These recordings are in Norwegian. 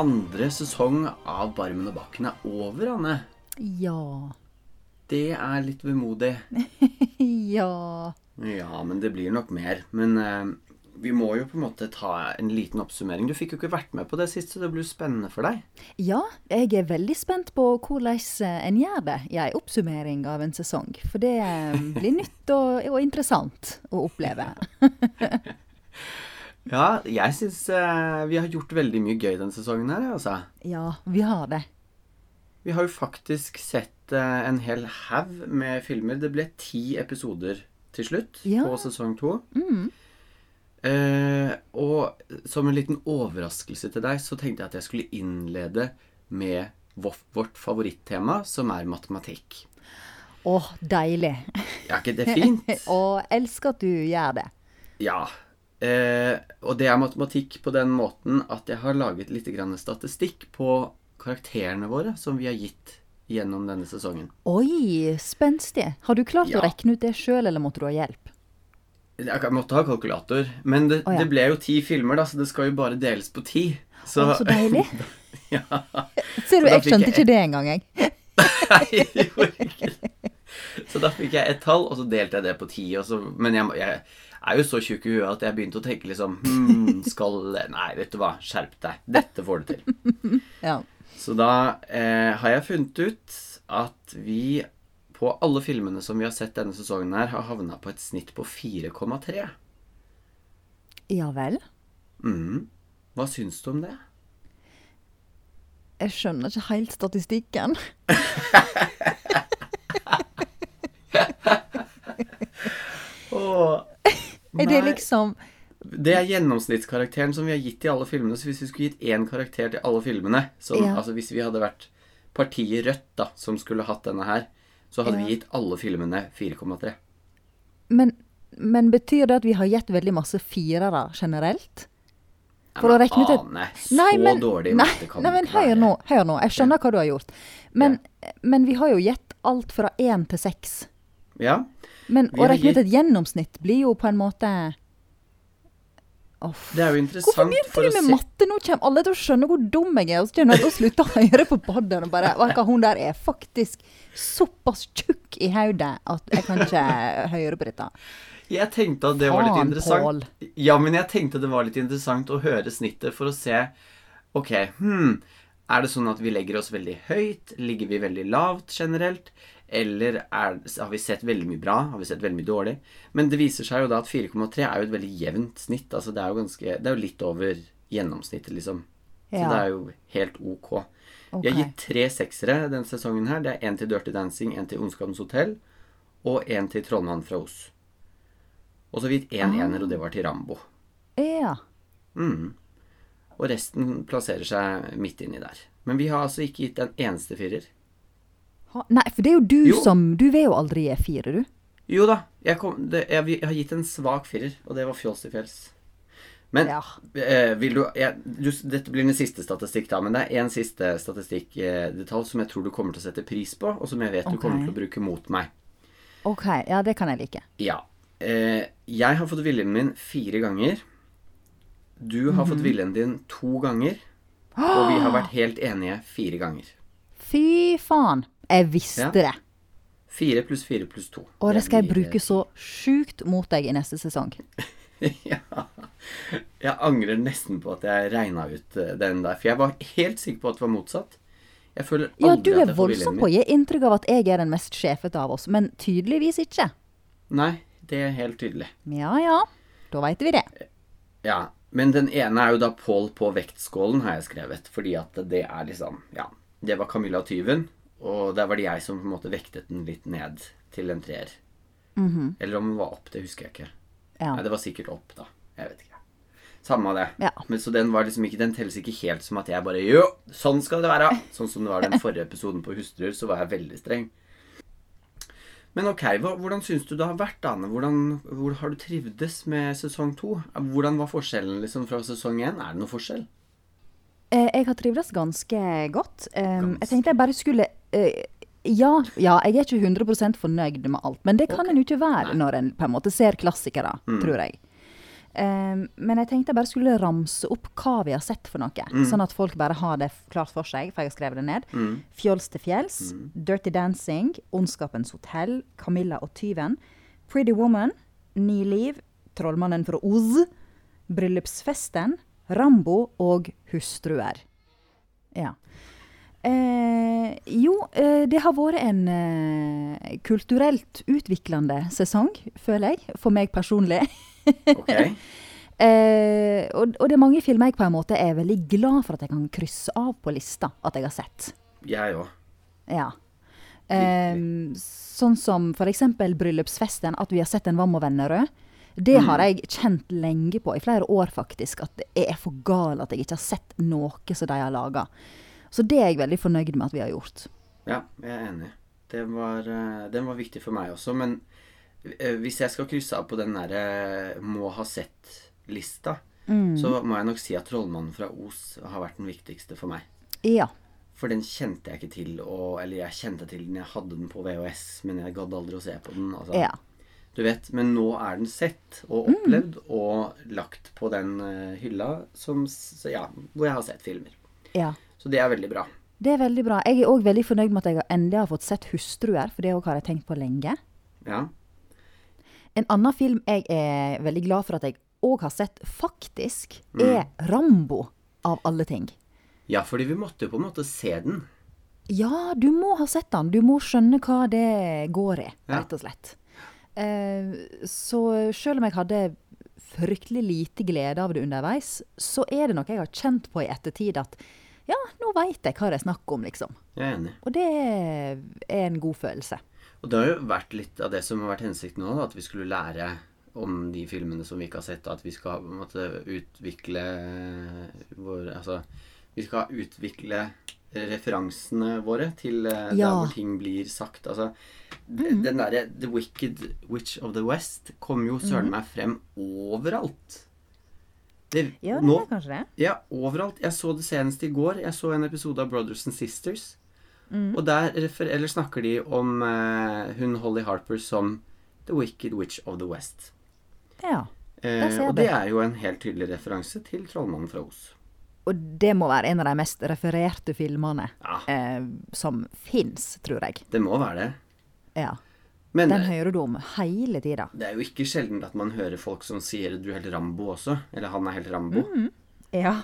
Andre sesong av Barmen og Bakken er over, Anne. Ja. Det er litt vemodig. Ja. Ja, men det blir nok mer. Men eh, vi må jo på en måte ta en liten oppsummering. Du fikk jo ikke vært med på det sist, så det blir spennende for deg. Ja, jeg er veldig spent på hvordan eh, en gjør det i en oppsummering av en sesong. For det eh, blir nytt og, og interessant å oppleve. Ja, jeg syns eh, vi har gjort veldig mye gøy denne sesongen her, altså. Ja, vi har det. Vi har jo faktisk sett eh, en hel haug med filmer. Det ble ti episoder til slutt Ja. på sesong to. Mm. Eh, og som en liten overraskelse til deg, så tenkte jeg at jeg skulle innlede med vårt, favorittema, som er matematikk. Å, deilig. Er ikke det fint? og elsker at du gjør det. Ja. Eh, og det er matematikk på den måten at jeg har laget litt grann statistikk på karakterene våre som vi har gitt gjennom denne sesongen. Oi, spenstig. Har du klart Ja. å regne ut det sjøl, eller måtte du ha hjelp? Jeg måtte ha kalkulator, men det, oh, ja. det ble jo ti filmer, da, så det skal jo bare deles på ti. Så, oh, så deilig. ja. Ser du, jeg skjønte jeg- ikke det engang, jeg. Nei, det gjorde ikke det. Så da fikk jeg et tall, og så delte jeg det på ti. Og så, men jeg, jeg er jo så tjukk i huet at jeg begynte å tenke liksom hmm, Skal Nei, vet du hva. Skjerp deg. Dette får du til. Ja. Så da eh, har jeg funnet ut at vi på alle filmene som vi har sett denne sesongen her, har havna på et snitt på 4,3. ja vel. mm. Hva syns du om det? Jeg skjønner ikke helt statistikken. Er det nei. liksom Det er gjennomsnittskarakteren som vi har gitt i alle filmene. Så hvis vi skulle gitt én karakter til alle filmene som, Ja. Altså hvis vi hadde vært partiet Rødt, da, som skulle hatt denne her, så hadde Ja. vi gitt alle filmene 4,3. men, men betyr det at vi har gitt veldig masse firere generelt? For å men regne ut et- Ane, så dårlig nei, kan nei, men hør nå, hør nå. Jeg skjønner hva du har gjort. Men, men vi har jo gitt alt fra én til seks. Ja. Men å regne ut et gjennomsnitt blir jo på en måte Off. Det er jo interessant Hvorfor interessant begynte for du å med se matte? Nå kommer alle til å skjønne hvor dum jeg er. Og så kommer å slutte å høre på podden og bare «Vet hva, Hun der er faktisk såpass tjukk i hodet at jeg kan ikke høre på dette. Jeg tenkte at det var litt interessant. Paul. Ja, men jeg tenkte det var litt interessant å høre snittet for å se Ok, hmm, er det sånn at vi legger oss veldig høyt? Ligger vi veldig lavt generelt? Eller er, har vi sett veldig mye bra? Har vi sett veldig mye dårlig? Men det viser seg jo da at 4,3 er jo et veldig jevnt snitt. Altså det er jo ganske Det er jo litt over gjennomsnittet, liksom. Så det er jo helt ok. Jeg har gitt tre seksere denne sesongen her. Det er én til Dirty Dancing, én til Ondskapens hotell og én til Trollmann fra Os. Og så har vi gitt én ener, og det var til Rambo. Ja. Mm. Og resten plasserer seg midt inni der. Men vi har altså ikke gitt en eneste firer. Nei, for det er jo du Jo. som Du vil jo aldri gi fire, du. Jo da, jeg, kom, det, jeg, jeg har gitt en svak firer, og det var fjols til fjells. Men Ja. eh, vil du, jeg, du Dette blir den siste statistikk, da, men det er én siste statistikkdetalj som jeg tror du kommer til å sette pris på, og som jeg vet du kommer til å bruke mot meg. OK, ja, det kan jeg like. Ja. Eh, jeg har fått viljen min fire ganger. Du har Mhm. fått viljen din to ganger. Og vi har vært helt enige fire ganger. Fy faen. Jeg visste Ja. det. Fire pluss fire pluss to. Og det skal jeg bruke så sjukt mot deg i neste sesong. ja. Jeg angrer nesten på at jeg regna ut eh, den der, for jeg var helt sikker på at det var motsatt. Jeg føler aldri Ja, du at er jeg får viljen voldsom på å gi inntrykk av at jeg er den mest sjefete av oss, men tydeligvis ikke. Nei, det er helt tydelig. Ja ja, da veit vi det. Ja, Men den ene er jo da Pål på vektskålen, har jeg skrevet. Fordi at det er liksom Ja. Det var Camilla Tyven, og der var det jeg som på en måte vektet den litt ned til en treer. Eller om den var opp, det husker jeg ikke. Ja. Nei, det var sikkert opp, da. Jeg vet ikke. Samme av det. Ja. Men så den var liksom ikke Den telles ikke helt som at jeg bare Jo, sånn skal det være! Sånn som det var den forrige episoden på Hustruer, så var jeg veldig streng. Men ok, hvordan syns du det har vært, Ane? Hvordan, hvor har du trivdes med sesong to? Hvordan var forskjellen liksom fra sesong én? Er det noe forskjell? Eh, Jeg har trivdes ganske godt. Jeg tenkte jeg bare skulle eh, ja, ja, jeg er ikke 100% fornøyd med alt. Men det kan okay. en jo ikke være når en på en måte ser klassikere, tror jeg. Um, men jeg tenkte jeg bare skulle ramse opp hva vi har sett for noe. Sånn at folk bare har det klart for seg, for jeg har skrevet det ned. Fjols til fjells, Dirty Dancing, Ondskapens hotell, Camilla og tyven, Pretty Woman, Ni liv, Trollmannen fra Oz, Bryllupsfesten, Rambo og Hustruer. Ja. Eh, jo, eh, det har vært en eh, kulturelt utviklende sesong, føler jeg, for meg personlig. Ok. Eh, og, og det er mange filmer jeg på en måte er veldig glad for at jeg kan krysse av på lista at jeg har sett. Jeg òg. Ja. Eh, sånn som eksempel bryllupsfesten, at vi har sett en Vam og Vennerød. Det har jeg kjent lenge på, i flere år faktisk, at jeg er for gal at jeg ikke har sett noe som de har laga. Så det er jeg veldig fornøyd med at vi har gjort. Ja, jeg er enig. Den var, eh, den var viktig for meg også, men eh, hvis jeg skal krysse av på den derre må ha sett-lista, så må jeg nok si at 'Trollmannen fra Os' har vært den viktigste for meg. Ja. For den kjente jeg ikke til, og, eller jeg kjente til den, jeg hadde den på VHS, men jeg gadd aldri å se på den. Altså. Ja. Du vet, Men nå er den sett og opplevd og lagt på den eh, hylla som, ja, hvor jeg har sett filmer. ja. Så det er veldig bra. Det er veldig bra. Jeg er òg veldig fornøyd med at jeg endelig har fått sett 'Hustruer', for det har jeg tenkt på lenge. Ja. En annen film jeg er veldig glad for at jeg òg har sett, faktisk, er 'Rambo', av alle ting. ja, fordi vi måtte jo på en måte se den. Ja, du må ha sett den. Du må skjønne hva det går i, rett og slett. Eh, så selv om jeg hadde fryktelig lite glede av det underveis, så er det noe jeg har kjent på i ettertid at ja, nå veit jeg hva det er snakk om, liksom. Jeg er enig. Og det er en god følelse. Og det har jo vært litt av det som har vært hensikten nå, at vi skulle lære om de filmene som vi ikke har sett, at vi skal måte utvikle vår Altså, vi skal utvikle referansene våre til eh, Ja. der hvor ting blir sagt. Altså, d- den derre The Wicked Witch of the West kom jo søren meg frem overalt. Det, Ja, det nå, er kanskje det. ja, overalt. Jeg så det senest i går. Jeg så en episode av Brothers and Sisters. Og der refer eller snakker de om eh, hun Holly Harper som The Wicked Witch of the West. Ja. Eh, Der ser jeg og det det. er jo en helt tydelig referanse til Trollmannen fra Os. Og det må være en av de mest refererte filmene Ja. eh, som fins, tror jeg. Det må være det. Ja. Men Den eh, hører du om hele tida. det er jo ikke sjelden at man hører folk som sier 'du er helt Rambo' også. Eller 'han er helt Rambo'. Ja.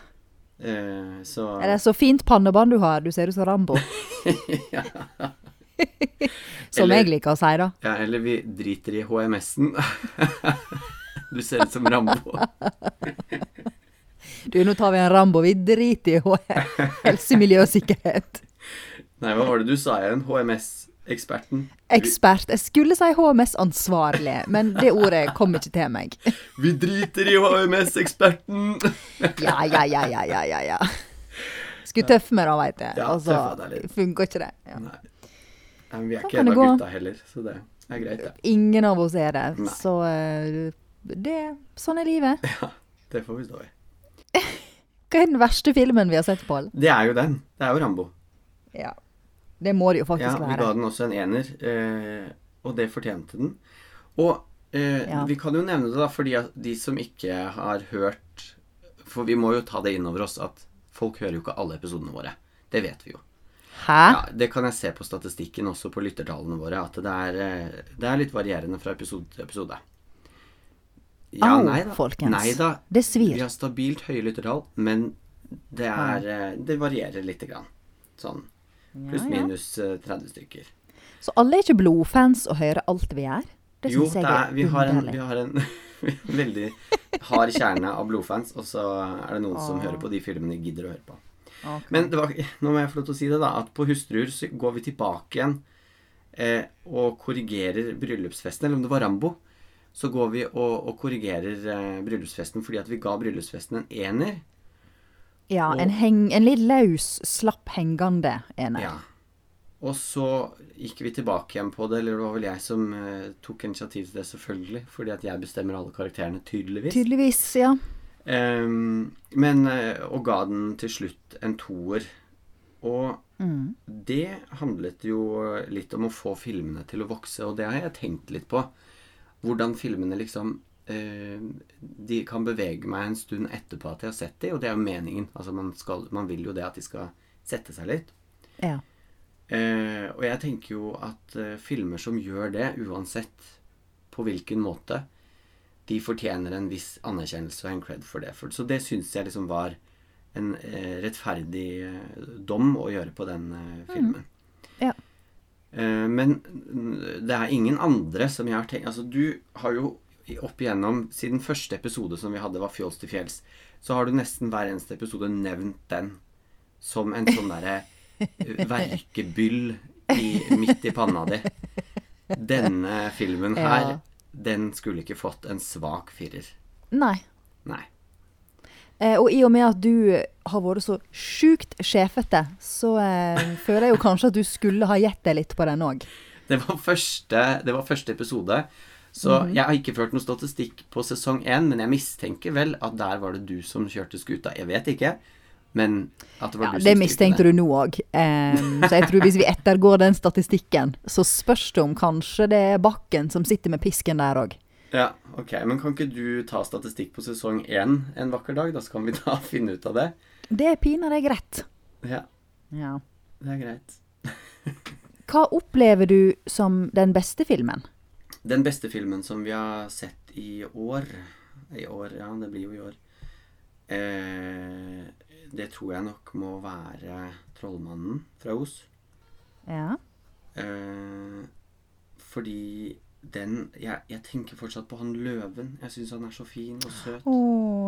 Eh, så Er det så fint pannebånd du har? Du ser ut som Rambo. som Eller- jeg liker å si, da. Ja, eller vi driter i HMS-en. du ser ut som Rambo. Du, nå tar vi en Rambo. Vi driter i H- helse, miljø og sikkerhet. Nei, hva var det du sa igjen? HMS-eksperten? Ekspert. Jeg skulle si HMS-ansvarlig, men det ordet kom ikke til meg. Vi driter i HMS-eksperten! Ja, ja, ja, ja, ja, ja. ja. Skulle tøffe meg da, veit jeg. Ja, altså, funker ikke det. Ja. Nei. Nei, men vi er ikke en av gutta heller, så det er greit, det. Ingen av oss er det. Nei. Så eh, det Sånn er livet. Ja, Det får vi stå i. Hva er den verste filmen vi har sett, Pål? Det er jo den. Det er jo Rambo. Ja. Det må det jo faktisk være. Ja, vi ga den også en ener, eh, og det fortjente den. Og eh, Ja. vi kan jo nevne det, da, at de som ikke har hørt For vi må jo ta det inn over oss at folk hører jo ikke alle episodene våre. Det vet vi jo. Hæ? Ja, Det kan jeg se på statistikken også på lyttertallene våre, at det er, eh, det er litt varierende fra episode til episode. Au, nei da. folkens. Nei da. Det svir. Vi har stabilt høye lyttertall, men det er eh, Det varierer lite grann. Sånn pluss Ja, ja. minus eh, 30 stykker. Så alle er ikke blodfans og hører alt vi gjør? Det syns jeg er, vi, har en, vi har en veldig hard kjerne av blodfans, og så er det noen som hører på de filmene de gidder å høre på. Okay. Men det var, nå må jeg få lov til å si det, da. At på Hustruer så går vi tilbake igjen eh, og korrigerer bryllupsfesten. Eller om det var Rambo. Så går vi og, og korrigerer eh, bryllupsfesten fordi at vi ga bryllupsfesten en ener. Ja, og- en, heng, en litt løs, slapp hengende ener. Ja. Og så gikk vi tilbake igjen på det, eller det var vel jeg som eh, tok initiativ til det, selvfølgelig. Fordi at jeg bestemmer alle karakterene, tydeligvis. Tydeligvis, ja. Um, men eh, Og ga den til slutt en toer. Og Mm. det handlet jo litt om å få filmene til å vokse, og det har jeg tenkt litt på. Hvordan filmene liksom eh, de kan bevege meg en stund etterpå at jeg har sett de, og det er jo meningen. Altså man, skal, man vil jo det at de skal sette seg litt. Ja. Eh, og jeg tenker jo at eh, filmer som gjør det, uansett på hvilken måte, de fortjener en viss anerkjennelse og en cred for det. Så det syns jeg liksom var en eh, rettferdig dom å gjøre på den filmen. Ja. Eh, men det er ingen andre som jeg har tenkt Altså, du har jo opp igjennom Siden første episode som vi hadde, var Fjols til fjells, så har du nesten hver eneste episode nevnt den som en sånn derre eh, verkebyll i, midt i panna di. Denne filmen her, Ja. den skulle ikke fått en svak firer. Nei. Nei. Eh, og i og med at du har vært så sjukt sjefete, så eh, føler jeg jo kanskje at du skulle ha gitt deg litt på den òg. Det det var første episode. Så jeg har ikke ført noen statistikk på sesong én, men jeg mistenker vel at der var det du som kjørte skuta. Jeg vet ikke, men at det var Ja, du som det mistenkte mistenkte du nå òg. Eh, så jeg tror hvis vi ettergår den statistikken, så spørs det om kanskje det er Bakken som sitter med pisken der òg. Ja, ok. Men kan ikke du ta statistikk på sesong én en vakker dag? Da så kan vi da finne ut av det. Det er pinadø greit. Ja, Ja. det er greit. Hva opplever du som den beste filmen? Den beste filmen som vi har sett i år I år, ja, det blir jo i år. Eh, det tror jeg nok må være 'Trollmannen' fra Os. Ja. Eh, fordi den jeg, jeg tenker fortsatt på han løven. Jeg syns han er så fin og søt. Å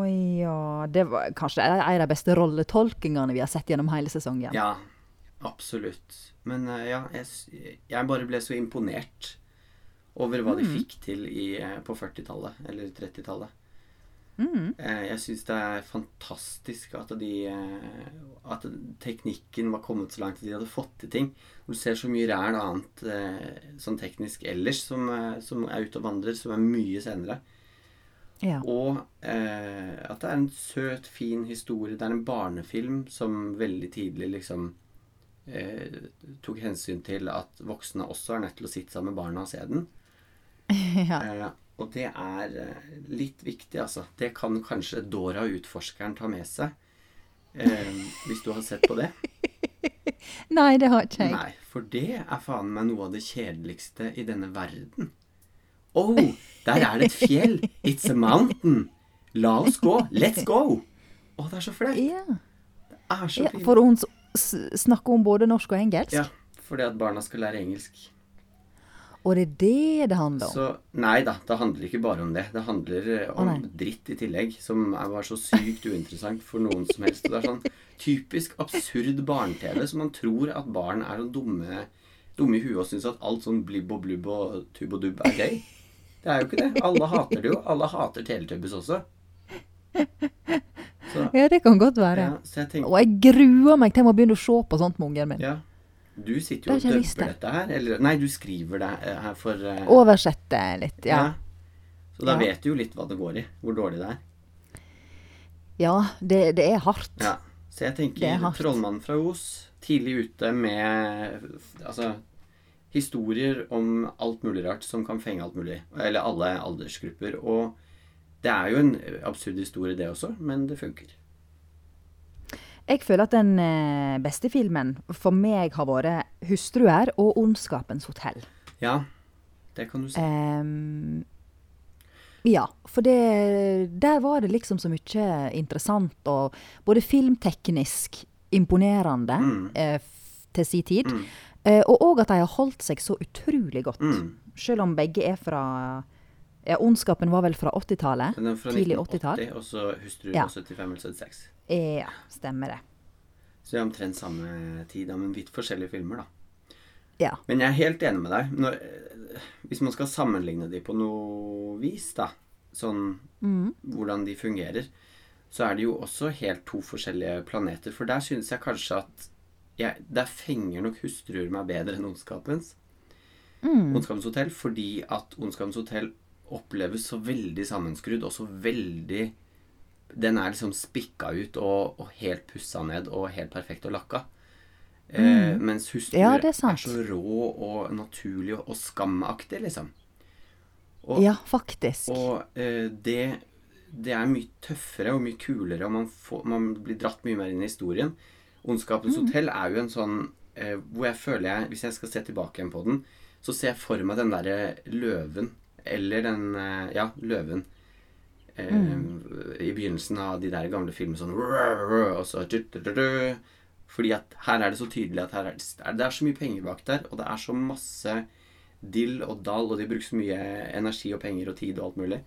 ja. Det var kanskje en av de beste rolletolkingene vi har sett gjennom hele sesongen. Ja, absolutt. Men eh, ja, jeg, jeg bare ble så imponert over hva de fikk til i, eh, på 40-tallet, eller 30-tallet. Mm. Eh, Jeg syns det er fantastisk at de eh, At teknikken var kommet så langt at de hadde fått til ting. Du ser så mye ræl annet sånn teknisk ellers som, som er ute og vandrer, som er mye senere. Ja. Og eh, at det er en søt, fin historie. Det er en barnefilm som veldig tidlig liksom eh, tok hensyn til at voksne også er nødt til å sitte sammen med barna og se den. ja. Eh, og det er eh, litt viktig, altså. Det kan kanskje Dora utforskeren ta med seg. Eh, hvis du har sett på det. Nei, det har ikke jeg. Nei, for det er faen meg noe av det kjedeligste i denne verden. Oh, der er det et fjell! It's a mountain! La oss gå! Let's go! Å, det er så flaut. Ja. Det er så ja. fint. For hun snakker om både norsk og engelsk? Ja, fordi at barna skal lære engelsk. Og det er det det handler om? Så nei da, det handler ikke bare om det. Det handler eh, om oh, dritt i tillegg, som var så sykt uinteressant for noen som helst. Og det er sånn typisk absurd barne-TV, som man tror at barn er sånn dumme, dumme i huet og syns at alt sånn blibb og blubb og tubb og dubb er gøy. Det er jo ikke det. Alle hater det jo. Alle hater Teletubbies også. Så, Ja, det kan godt være. ja, så jeg tenker Og jeg gruer meg til jeg må begynne å se på sånt med ungen min. Ja. Du sitter jo og dubber dette her. Eller Nei, du skriver det eh, her for uh, Oversette litt, ja. Så da Ja. vet du jo litt hva det går i. Hvor dårlig det er. Ja, det, det er hardt. Ja. Så jeg er tenker. 'Trollmannen fra Os', tidlig ute med altså historier om alt mulig rart som kan fenge alt mulig. Eller alle aldersgrupper. Og det er jo en absurd historie, det også, men det funker. Jeg føler at den eh, beste filmen for meg har vært 'Hustruer' og 'Ondskapens hotell'. Ja, det kan du si. Um, ja, for det, der var det liksom så mye interessant og både filmteknisk imponerende Mm. eh, til sin tid, Mm. eh, og òg at de har holdt seg så utrolig godt. Mm. Selv om begge er fra ja, 'Ondskapen' var vel fra 80-tallet? Den er fra Tidlig 1980, 80-tall? og så 'Hustru' Ja. fra 75 eller 76. Ja, stemmer det. Så det er omtrent samme tid, men vidt forskjellige filmer, da. Ja. Men jeg er helt enig med deg. Når, hvis man skal sammenligne de på noe vis, da, sånn Mm. hvordan de fungerer, så er det jo også helt to forskjellige planeter. For der synes jeg kanskje at jeg, Der fenger nok hustruer meg bedre enn Ondskapens. Mm. Ondskapens hotell, fordi at Ondskapens hotell oppleves så veldig sammenskrudd og så veldig Den er liksom spikka ut og, og helt pussa ned og helt perfekt og lakka. Eh, mens hustruer Mm. Ja, er er, så rå og naturlig og, og skamaktig, liksom. Og, Ja, faktisk. og eh, det, det er mye tøffere og mye kulere, og man, får, man blir dratt mye mer inn i historien. 'Ondskapens hotell' er jo en sånn eh, hvor jeg føler jeg Hvis jeg skal se tilbake igjen på den, så ser jeg for meg den derre løven. Eller den eh, Ja, løven. Mm. I begynnelsen av de der gamle filmene sånn Og så Fordi at her er det så tydelig at er det, det er så mye penger bak der, og det er så masse dill og dall, og de bruker så mye energi og penger og tid og alt mulig.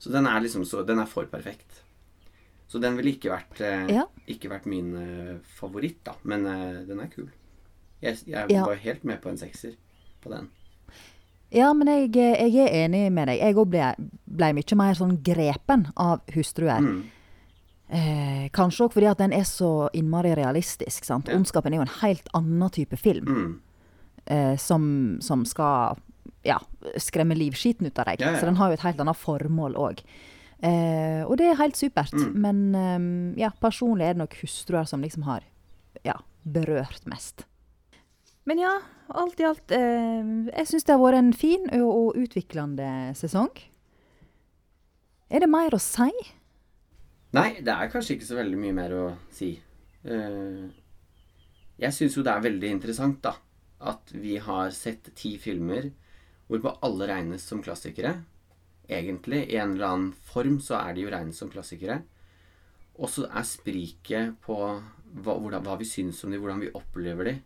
Så den er liksom så Den er for perfekt. Så den ville ikke vært eh, Ja. Ikke vært min eh, favoritt, da. Men eh, den er kul. Jeg, jeg Ja. var helt med på en sekser på den. Ja, men jeg, jeg er enig med deg. Jeg òg ble, ble mye mer sånn grepen av hustruer. Mm. Eh, kanskje òg fordi at den er så innmari realistisk. sant? Ja. 'Ondskapen' er jo en helt annen type film. Mm. eh, som, som skal ja, skremme livskiten ut av deg. Ja. Så den har jo et helt annet formål òg. Eh, og det er helt supert. Mm. Men eh, ja, personlig er det nok hustruer som liksom har ja, berørt mest. Men ja, alt i alt eh, Jeg syns det har vært en fin og, utviklende sesong. Er det mer å si? Nei, det er kanskje ikke så veldig mye mer å si. Uh, jeg syns jo det er veldig interessant, da, at vi har sett ti filmer hvorpå alle regnes som klassikere. Egentlig, i en eller annen form, så er de jo regnet som klassikere. Og så er spriket på hva, hvordan, hva vi syns om de, hvordan vi opplever de,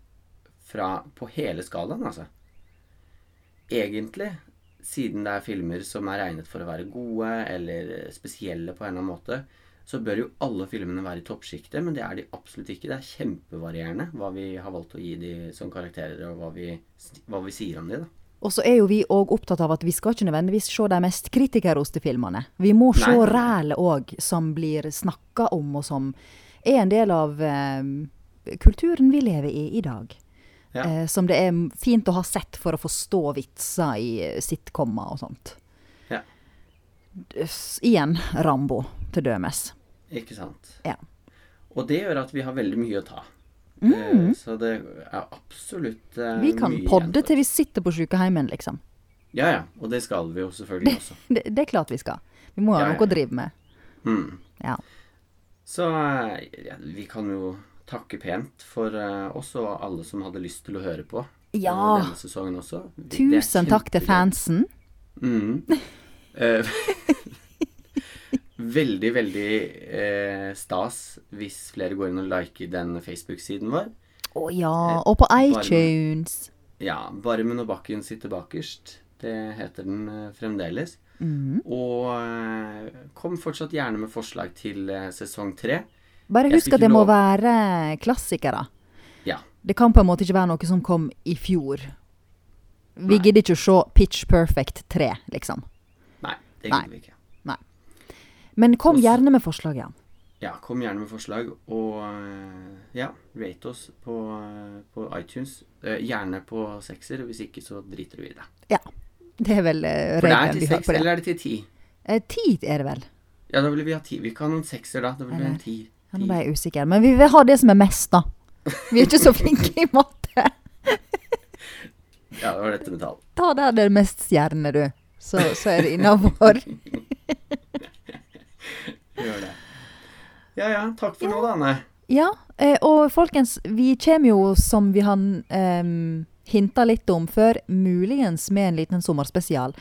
fra, på hele skalaen, altså. Egentlig, siden det er filmer som er regnet for å være gode eller spesielle på en eller annen måte, så bør jo alle filmene være i toppsjiktet, men det er de absolutt ikke. Det er kjempevarierende hva vi har valgt å gi de som karakterer, og hva vi, hva vi sier om de, da. Og så er jo vi òg opptatt av at vi skal ikke nødvendigvis se de mest kritikerroste filmene. Vi må se rælet òg, som blir snakka om, og som er en del av eh, kulturen vi lever i i dag. Ja. Eh, som det er fint å ha sett for å forstå vitser i eh, sitcomer og sånt. Ja. Igjen Rambo, til dømes. Ikke sant. Ja. Og det gjør at vi har veldig mye å ta. Eh, Så det er absolutt eh, Mm. Vi kan podde til vi sitter på sykeheimen, liksom. Ja, ja. Og det skal vi jo selvfølgelig også. Det, det er klart vi skal. Vi må ha Ja, ja. noe å drive med. Mm. Ja. Så eh, ja, vi kan jo takke pent for eh, oss og alle som hadde lyst til å høre på eh, Ja. denne sesongen også. Tusen takk til fansen. Mm. Eh, veldig, veldig eh, stas hvis flere går inn og liker den Facebook-siden vår. Å ja. Og på iTunes. Ja, Barmen og bakken sitter bakerst. Det heter den eh, fremdeles. Mm. Og eh, kom fortsatt gjerne med forslag til eh, sesong tre. Bare husk at det må være klassikere. Ja. Det kan på en måte ikke være noe som kom i fjor. Vi gidder ikke å se Pitch Perfect 3, liksom. Nei, det gidder vi ikke. Men kom Også, gjerne med forslag, ja. Ja, kom gjerne med forslag. Og eh, ja, rate oss på, eh, på iTunes. Eh, Gjerne på sekser. Hvis ikke, så driter vi i det. Ja. Det er vel regelen vi har på det. eller er det til ti? Eh, Ti er det vel. Ja, da vil vi ha ti. Vi kan ha noen sekser, da. Da vil vi ha en ti. Ja, nå ble jeg usikker. Men vi vil ha det som er mest, da. Vi er ikke så flinke i matte. Ja, det var dette med tall. Ta der det er mest stjerner, du. Så, så er det innafor. Gjør det. Ja ja, takk for nå, da, Anne. Ja, eh, og folkens, vi kommer jo, som vi har um, hinta litt om før, muligens med en liten sommerspesial.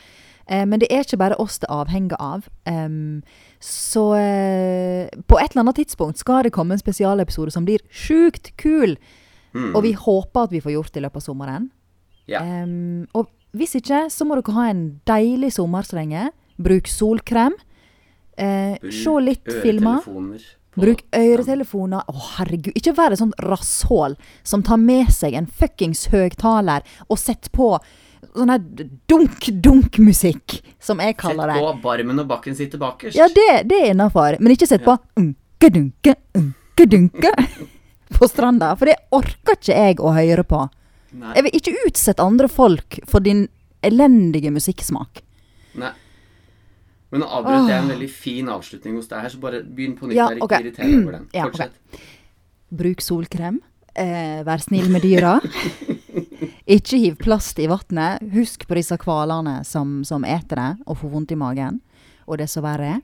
Um, men det er ikke bare oss det avhenger av. Em, så eh, på et eller annet tidspunkt skal det komme en spesialepisode som blir sjukt kul. Mm. Og vi håper at vi får gjort det i løpet av sommeren. Ja. Um, og hvis ikke, så må dere ha en deilig sommer så lenge. Bruk solkrem. Eh, se litt filmer. Bruk øretelefoner. Å, herregud. Ikke vær et sånt rasshål som tar med seg en fuckings høgtaler og setter på sånn her dunk-dunk-musikk, som jeg kaller det. Sett på Barmen og bakken sitter bakerst. Ja, det, det er innafor. Men ikke sett på unke-dunke, unke-dunke på stranda. For det orker ikke jeg å høre på. Nei. Jeg vil ikke utsette andre folk for din elendige musikksmak. Nei. Men nå avbrøt jeg en veldig fin avslutning hos deg her, så bare begynn på nytt. Ja, jeg ikke irritert over den. Ja. Fortsett. Bruk solkrem. Eh, vær snill med dyra. Ikke hiv plast i vannet. Husk på disse hvalene som, som eter det og får vondt i magen. Og det som verre er.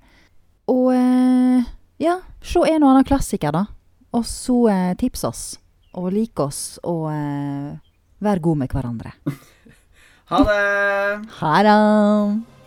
Og eh, ja, se en og annen klassiker, da. Og så eh, tips oss. Og lik oss, og eh, vær god med hverandre. Ha det! Ha det!